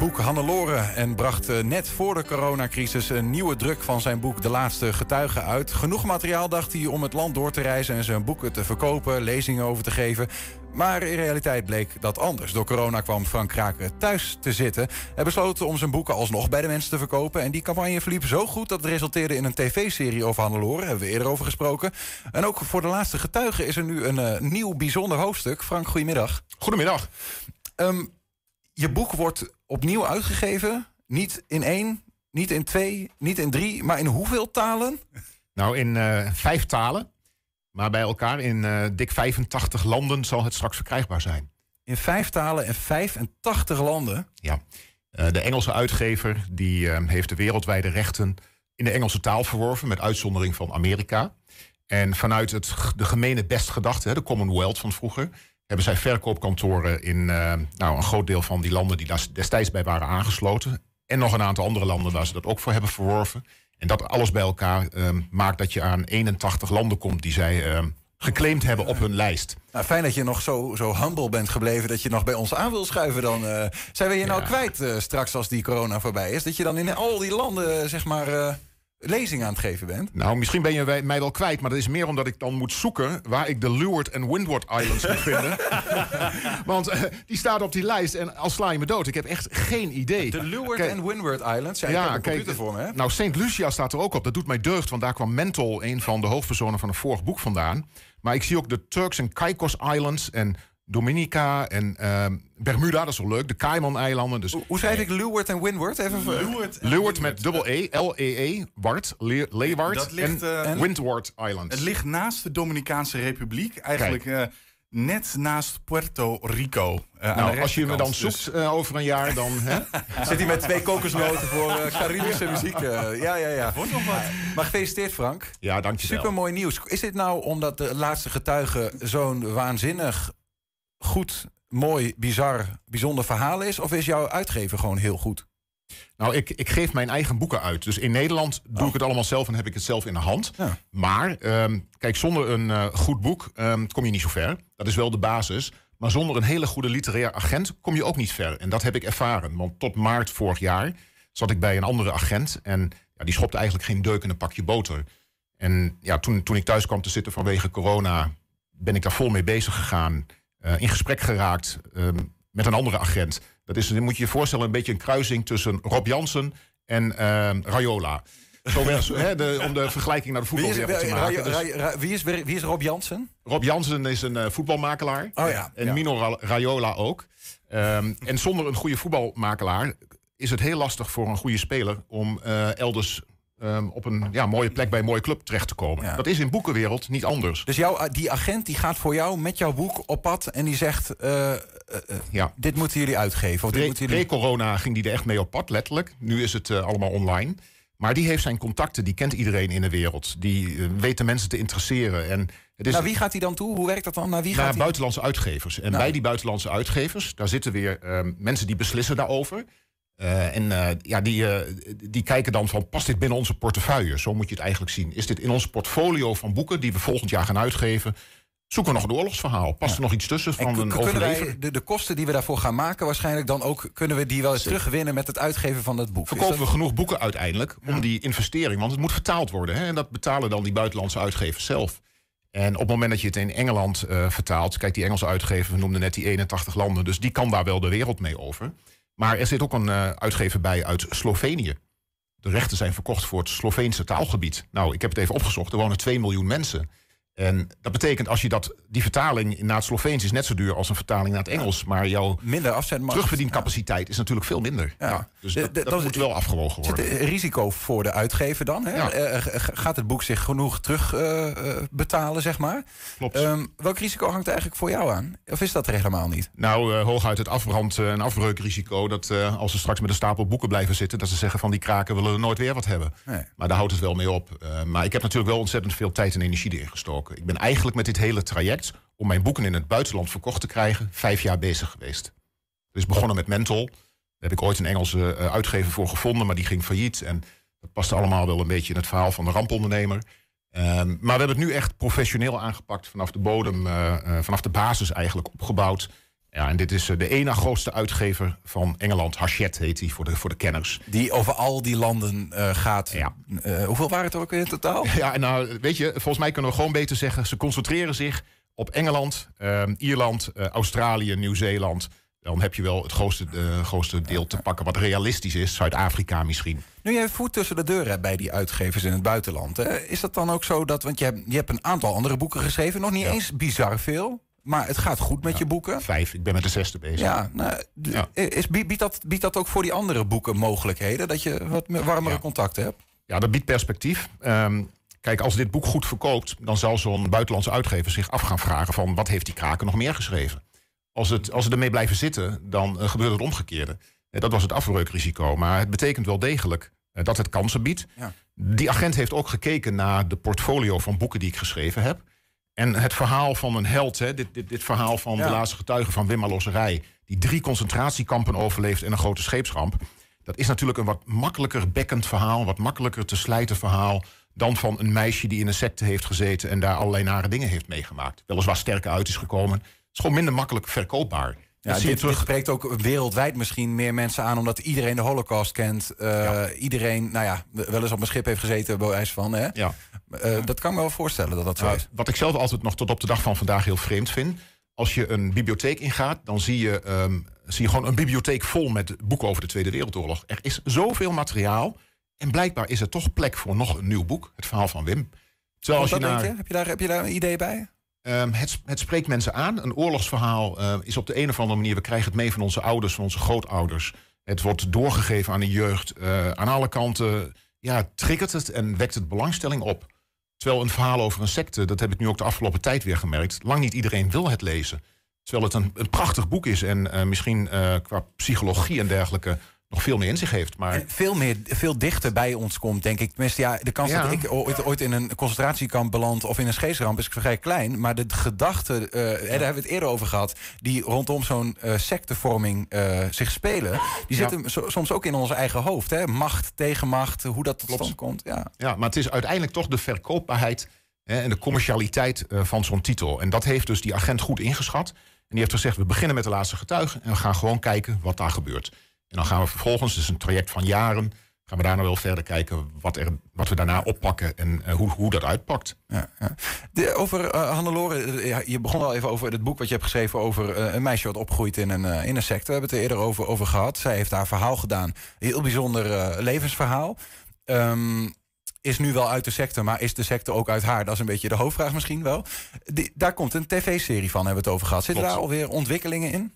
boek Hannelore en bracht eh, net voor de coronacrisis een nieuwe druk van zijn boek De Laatste Getuigen uit. Genoeg materiaal dacht hij om het land door te reizen en zijn boeken te verkopen, lezingen over te geven. Maar in realiteit bleek dat anders. Door corona kwam Frank Kraken thuis te zitten. Hij besloot om zijn boeken alsnog bij de mensen te verkopen. En die campagne verliep zo goed dat het resulteerde in een tv-serie over Hannelore. Hebben we eerder over gesproken. En ook voor de laatste getuigen is er nu een uh, nieuw bijzonder hoofdstuk. Frank, goedemiddag. Goedemiddag. Um, je boek wordt opnieuw uitgegeven. Niet in één, niet in twee, niet in drie, maar in hoeveel talen? Nou, in uh, vijf talen. Maar bij elkaar in uh, dik 85 landen zal het straks verkrijgbaar zijn. In vijf talen en 85 landen? Ja. Uh, de Engelse uitgever die, heeft de wereldwijde rechten in de Engelse taal verworven, met uitzondering van Amerika. En vanuit het, de gemene bestgedachte, de Commonwealth van vroeger, hebben zij verkoopkantoren in uh, nou, een groot deel van die landen die daar destijds bij waren aangesloten. En nog een aantal andere landen waar ze dat ook voor hebben verworven. En dat alles bij elkaar um, maakt dat je aan 81 landen komt die zij um, geclaimd hebben op hun lijst. Nou, fijn dat je nog zo, zo humble bent gebleven dat je nog bij ons aan wil schuiven. Dan uh, zijn we je nou kwijt uh, straks als die corona voorbij is. Dat je dan in al die landen, zeg maar. Lezing aan het geven bent? Nou, misschien ben je mij wel kwijt, maar dat is meer omdat ik dan moet zoeken waar ik de Leeward en Windward Islands moet vinden. Want uh, die staat op die lijst en al sla je me dood. Ik heb echt geen idee. De Leeward en Windward Islands? Ja, ja ik computer voor me, hè? Nou, St. Lucia staat er ook op. Dat doet mij deugd, want daar kwam Mental, een van de hoofdpersonen van een vorig boek, vandaan. Maar ik zie ook de Turks en Caicos Islands en Dominica en uh, Bermuda, dat is wel leuk. De Cayman-eilanden. Dus, Hoe schrijf ik Leeward en Windward? Even Leeward, Leeward met dubbel E, L-E-E, Ward, Le Leeward en, uh, Windward Islands. Het ligt naast de Dominicaanse Republiek. Eigenlijk uh, net naast Puerto Rico. Uh, nou, als je me dan zoekt dus... over een jaar, dan... Zit hij met twee kokosnoten voor Caribische muziek. ja, ja, ja. Wordt nog wat. Maar gefeliciteerd, Frank. Ja, dankjewel. Super mooi nieuws. Is dit nou omdat de laatste getuige zo'n waanzinnig goed, mooi, bizar, bijzonder verhaal is? Of is jouw uitgever gewoon heel goed? Nou, ik, ik geef mijn eigen boeken uit. Dus in Nederland doe oh. ik het allemaal zelf en heb ik het zelf in de hand. Ja. Maar, um, kijk, zonder een uh, goed boek um, kom je niet zo ver. Dat is wel de basis. Maar zonder een hele goede literair agent kom je ook niet ver. En dat heb ik ervaren. Want tot maart vorig jaar zat ik bij een andere agent. En ja, die schopte eigenlijk geen deuk in een pakje boter. En ja, toen, toen ik thuis kwam te zitten vanwege corona... ben ik daar vol mee bezig gegaan. Uh, in gesprek geraakt um, met een andere agent. Dat is, moet je je voorstellen, een beetje een kruising tussen Rob Jansen en uh, Rayola. Zo he, de, om de vergelijking naar de voetbal te maken. Wie, is, wie is Rob Jansen? Rob Jansen is een uh, voetbalmakelaar. Oh, ja, en ja. Mino Rayola ook. Um, en zonder een goede voetbalmakelaar is het heel lastig voor een goede speler om uh, elders Um, op een ja, mooie plek bij een mooie club terecht te komen. Ja. Dat is in boekenwereld niet anders. Dus jouw, die agent die gaat voor jou met jouw boek op pad en die zegt: uh, uh, ja. Dit moeten jullie uitgeven. Of Pre, jullie... corona ging die er echt mee op pad, letterlijk. Nu is het allemaal online. Maar die heeft zijn contacten, die kent iedereen in de wereld. Die weet de mensen te interesseren. En het is... Naar wie gaat hij dan toe? Hoe werkt dat dan? Naar wie Naar gaat buitenlandse uitgevers. En nou. bij die buitenlandse uitgevers, daar zitten weer mensen die beslissen daarover. Uh, en uh, ja, die, uh, die kijken dan van, past dit binnen onze portefeuille? Zo moet je het eigenlijk zien. Is dit in ons portfolio van boeken die we volgend jaar gaan uitgeven? Zoeken we nog een oorlogsverhaal? Past ja. er nog iets tussen van een overlever? De, de, kosten die we daarvoor gaan maken, waarschijnlijk dan ook... kunnen we die wel eens terugwinnen met het uitgeven van het boek? Verkopen dat... we genoeg boeken uiteindelijk om die investering... want het moet vertaald worden. Hè, en dat betalen dan die buitenlandse uitgevers zelf. En op het moment dat je het in Engeland vertaalt... kijk, die Engelse uitgever, we noemden net die 81 landen... dus die kan daar wel de wereld mee over... Maar er zit ook een uh, uitgever bij uit Slovenië. De rechten zijn verkocht voor het Sloveense taalgebied. Nou, ik heb het even opgezocht. Er wonen 2 miljoen mensen. En dat betekent als je dat, die vertaling naar het Sloveens is net zo duur als een vertaling naar het Engels. Maar jouw minder terugverdiencapaciteit ja. is natuurlijk veel minder. Ja. Ja, dus de, de, dat, dat moet wel afgewogen worden. Zit er risico voor de uitgever dan? Hè? Uh, gaat het boek zich genoeg terug uh, betalen, zeg maar? Klopt. Um, welk risico hangt er eigenlijk voor jou aan? Of is dat er helemaal niet? Nou, uh, hooguit het afbrand- en afbreukrisico. Dat als ze straks met een stapel boeken blijven zitten... dat ze zeggen van die kraken willen er nooit weer wat hebben. Nee. Maar daar houdt het wel mee op. maar ik heb natuurlijk wel ontzettend veel tijd en energie erin gestoken. Ik ben eigenlijk met dit hele traject om mijn boeken in het buitenland verkocht te krijgen, vijf jaar bezig geweest. Is begonnen met Mental. Daar heb ik ooit een Engelse uh, uitgever voor gevonden, maar die ging failliet. En dat paste allemaal wel een beetje in het verhaal van de rampondernemer. Um, maar we hebben het nu echt professioneel aangepakt, vanaf de bodem, uh, uh, vanaf de basis eigenlijk opgebouwd. Ja, en dit is de ene grootste uitgever van Engeland. Hachette heet hij voor de, voor de kenners. Die over al die landen gaat. Ja. hoeveel waren het er ook in totaal? Ja, nou, weet je, volgens mij kunnen we gewoon beter zeggen... ze concentreren zich op Engeland, Ierland, Australië, Nieuw-Zeeland... Dan heb je wel het grootste, grootste deel te pakken wat realistisch is. Zuid-Afrika misschien. Nu jij voet tussen de deur hebt bij die uitgevers in het buitenland. Hè, is dat dan ook zo dat. Want je hebt, je hebt een aantal andere boeken geschreven. Nog niet eens bizar veel. Maar het gaat goed met je boeken. Vijf, ik ben met de zesde bezig. Ja, nou, Is, biedt, dat, biedt dat ook voor die andere boeken mogelijkheden? Dat je wat warmere contacten hebt? Ja, dat biedt perspectief. Um, kijk, als dit boek goed verkoopt, dan zal zo'n buitenlandse uitgever zich af gaan vragen van wat heeft die kraken nog meer geschreven? Als, het, als ze ermee blijven zitten, dan uh, gebeurt het omgekeerde. Uh, dat was het afbreukrisico. Maar het betekent wel degelijk uh, dat het kansen biedt. Ja. Die agent heeft ook gekeken naar de portfolio van boeken die ik geschreven heb. En het verhaal van een held, hè, dit, dit, dit verhaal van ja. de laatste getuige van Wim Losserij... die drie concentratiekampen overleeft en een grote scheepsramp... dat is natuurlijk een wat makkelijker bekkend verhaal... een wat makkelijker te slijten verhaal dan van een meisje die in een secte heeft gezeten... en daar allerlei nare dingen heeft meegemaakt. Weliswaar sterker uit is gekomen is gewoon minder makkelijk verkoopbaar. Ja, dit, terug... dit, spreekt ook wereldwijd misschien meer mensen aan, omdat iedereen de Holocaust kent. Uh, Iedereen, nou ja, wel eens op een schip heeft gezeten, bij wijze van. Hè? Ja. Uh, dat kan me wel voorstellen dat dat zo is. Wat ik zelf altijd nog tot op de dag van vandaag heel vreemd vind. Als je een bibliotheek ingaat, dan zie je, um, zie je gewoon een bibliotheek vol met boeken over de Tweede Wereldoorlog. Er is zoveel materiaal. En blijkbaar is er toch plek voor nog een nieuw boek. Het verhaal van Wim. Terwijl als je naar... Heb, je daar, heb je daar een idee bij? Um, het, het, spreekt mensen aan. Een oorlogsverhaal uh, is op de een of andere manier... we krijgen het mee van onze ouders, van onze grootouders. Het wordt doorgegeven aan de jeugd. Uh, aan alle kanten ja, triggert het en wekt het belangstelling op. Terwijl een verhaal over een secte, dat heb ik nu ook de afgelopen tijd weer gemerkt... lang niet iedereen wil het lezen. Terwijl het een, een prachtig boek is en uh, misschien qua psychologie en dergelijke nog veel meer in zich heeft. Maar... veel, meer, veel dichter bij ons komt, denk ik. Tenminste, ja, de kans dat ik ooit, ooit, in een concentratiekamp beland of in een scheesramp is vrij klein. Maar de gedachten, uh, daar hebben we het eerder over gehad, die rondom zo'n uh, sectevorming uh, zich spelen, die zitten soms ook in ons eigen hoofd. Hè? Macht, tegenmacht, hoe dat tot stand komt. Ja. ja, maar het is uiteindelijk toch de verkoopbaarheid hè, en de commercialiteit van zo'n titel. En dat heeft dus die agent goed ingeschat. En die heeft gezegd, we beginnen met de laatste getuigen en we gaan gewoon kijken wat daar gebeurt. En dan gaan we vervolgens, dus een traject van jaren, gaan we daarna wel verder kijken wat, er, wat we daarna oppakken en uh, hoe, hoe dat uitpakt. Ja, ja. De, over uh, Hannelore, ja, je begon al even over het boek wat je hebt geschreven over een meisje wat opgroeit in een, in een secte. We hebben het er eerder over, over gehad. Zij heeft haar verhaal gedaan. Heel bijzonder levensverhaal. Um, is nu wel uit de secte, maar is de secte ook uit haar? Dat is een beetje de hoofdvraag misschien wel. Die, daar komt een tv-serie van, hebben we het over gehad. Zitten daar alweer ontwikkelingen in?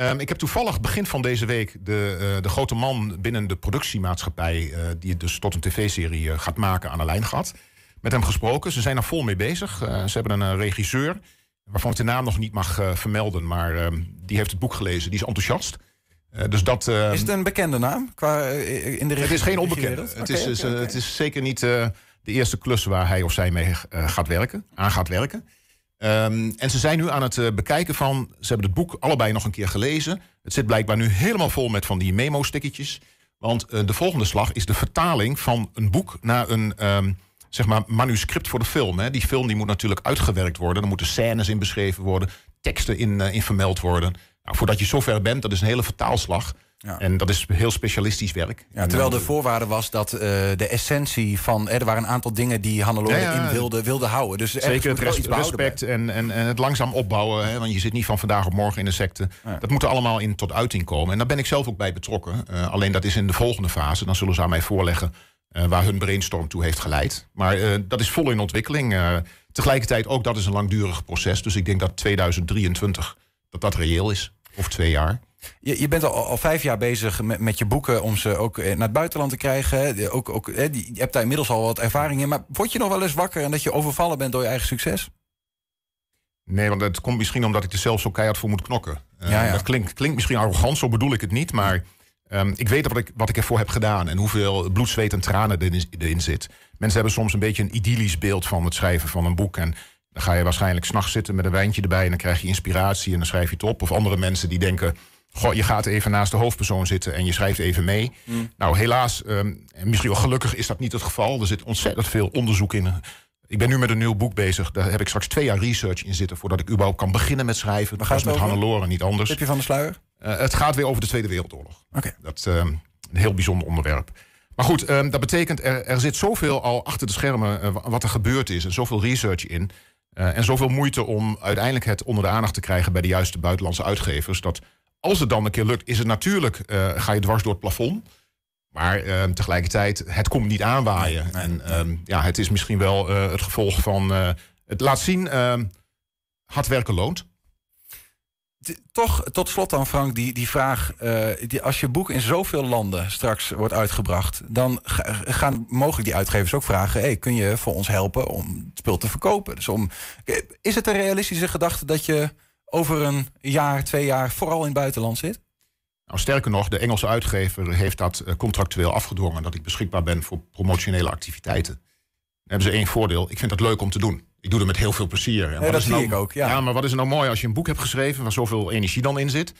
Um, ik heb toevallig begin van deze week de, uh, de grote man binnen de productiemaatschappij, uh, die het dus tot een tv-serie uh, gaat maken, aan de lijn gehad. Met hem gesproken. Ze zijn er vol mee bezig. ze hebben een regisseur, waarvan ik de naam nog niet mag vermelden, maar ehm, die heeft het boek gelezen. Die is enthousiast. dus dat, ehm, is het een bekende naam qua, in de Het is geen onbekende. Okay, het, is, okay, het is zeker niet de eerste klus waar hij of zij mee gaat werken, aan gaat werken. Um, en ze zijn nu aan het uh, bekijken van... ze hebben het boek allebei nog een keer gelezen. Het zit blijkbaar nu helemaal vol met van die memo-stickertjes. Want uh, de volgende slag is de vertaling van een boek... naar een um, zeg maar manuscript voor de film. Hè. Die film die moet natuurlijk uitgewerkt worden. Er moeten scènes in beschreven worden. Teksten in, uh, in vermeld worden. Nou, voordat je zover bent, dat is een hele vertaalslag... Ja. En dat is heel specialistisch werk. Ja, terwijl de voorwaarde was dat uh, de essentie van... er waren een aantal dingen die Hannelore ja, in wilde, wilde houden. Dus Zeker het res respect en, en, en het langzaam opbouwen. Hè, want je zit niet van vandaag op morgen in een secte. Dat moet er allemaal in tot uiting komen. En daar ben ik zelf ook bij betrokken. Uh, alleen dat is in de volgende fase. Dan zullen ze aan mij voorleggen uh, waar hun brainstorm toe heeft geleid. Maar dat is vol in ontwikkeling. tegelijkertijd ook dat is een langdurig proces. Dus ik denk dat 2023 dat dat reëel is. Of twee jaar. Je, je bent al, al, vijf jaar bezig met, met je boeken om ze ook eh, naar het buitenland te krijgen. Ook, ook, je hebt daar inmiddels al wat ervaring in. Maar word je nog wel eens wakker en dat je overvallen bent door je eigen succes? Nee, want het komt misschien omdat ik er zelf zo keihard voor moet knokken. Uh, ja, ja. Dat klinkt, klinkt misschien arrogant, zo bedoel ik het niet. Maar um, ik weet wat ik, wat ik ervoor heb gedaan en hoeveel bloed, zweet en tranen erin, erin zit. Mensen hebben soms een beetje een idyllisch beeld van het schrijven van een boek. En dan ga je waarschijnlijk s'nachts zitten met een wijntje erbij en dan krijg je inspiratie en dan schrijf je het op. Of andere mensen die denken Goh, je gaat even naast de hoofdpersoon zitten en je schrijft even mee. Mm. Nou, helaas, um, misschien wel gelukkig is dat niet het geval. Er zit ontzettend veel onderzoek in. Ik ben nu met een nieuw boek bezig. Daar heb ik straks twee jaar research in zitten voordat ik überhaupt kan beginnen met schrijven. Dat gaat met? Hannelore niet anders. Tipje van de sluier? Eh, het gaat weer over de Tweede Wereldoorlog. Oké. Dat is eh, een heel bijzonder onderwerp. Maar goed, eh, dat betekent er, er zit zoveel al achter de schermen eh, wa- wat er gebeurd is. En zoveel research in. eh, en zoveel moeite om uiteindelijk het onder de aandacht te krijgen bij de juiste buitenlandse uitgevers. Dat als het dan een keer lukt, is het natuurlijk, eh, ga je dwars door het plafond. Maar eh, tegelijkertijd, het komt niet aanwaaien. en ehm, ja, het is misschien wel eh, het gevolg van. eh, het laat zien, ehm, hard werken loont. Toch, tot slot dan Frank, die, die vraag. die, als je boek in zoveel landen straks wordt uitgebracht... dan ga- gaan mogelijk die uitgevers ook vragen... Hey, kun je voor ons helpen om het spul te verkopen? Dus om, is het een realistische gedachte dat je over een jaar, twee jaar... vooral in het buitenland zit? Nou, sterker nog, de Engelse uitgever heeft dat eh, contractueel afgedwongen dat ik beschikbaar ben voor promotionele activiteiten. Dan hebben ze één voordeel. Ik vind dat leuk om te doen. Ik doe het met heel veel plezier. En dat zie nou- ik ook, ja. maar wat is er nou mooi als je een boek hebt geschreven waar zoveel energie dan in zit?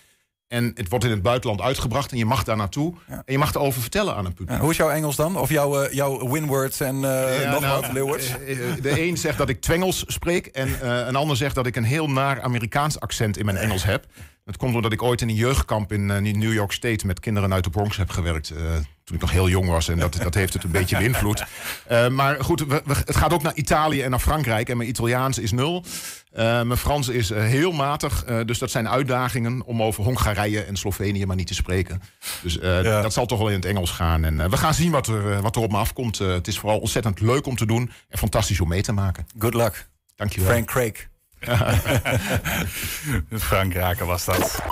En het wordt in het buitenland uitgebracht en je mag daar naartoe. En je mag erover vertellen aan een publiek. Ja, hoe is jouw Engels dan? Of jouw, eh, jouw winwords en eh Ja, nog nou, wat Leeuwards? eh, De een zegt dat ik Twengels spreek en een ander zegt dat ik een heel naar Amerikaans accent in mijn Engels heb. Dat komt doordat ik ooit in een jeugdkamp in eh, New York State met kinderen uit de Bronx heb gewerkt. eh, toen ik nog heel jong was en dat, dat heeft het een beetje beïnvloed. Eh, maar goed, we- we- het gaat ook naar Italië en naar Frankrijk. En mijn Italiaans is nul. Mijn Frans is heel matig. dus dat zijn uitdagingen om over Hongarije en Slovenië maar niet te spreken. Dus Ja. dat zal toch wel in het Engels gaan. En we gaan zien wat er, wat er op me afkomt. Het is vooral ontzettend leuk om te doen en fantastisch om mee te maken. Good luck. Dankjewel. Frank Craig. Frank Raken was dat.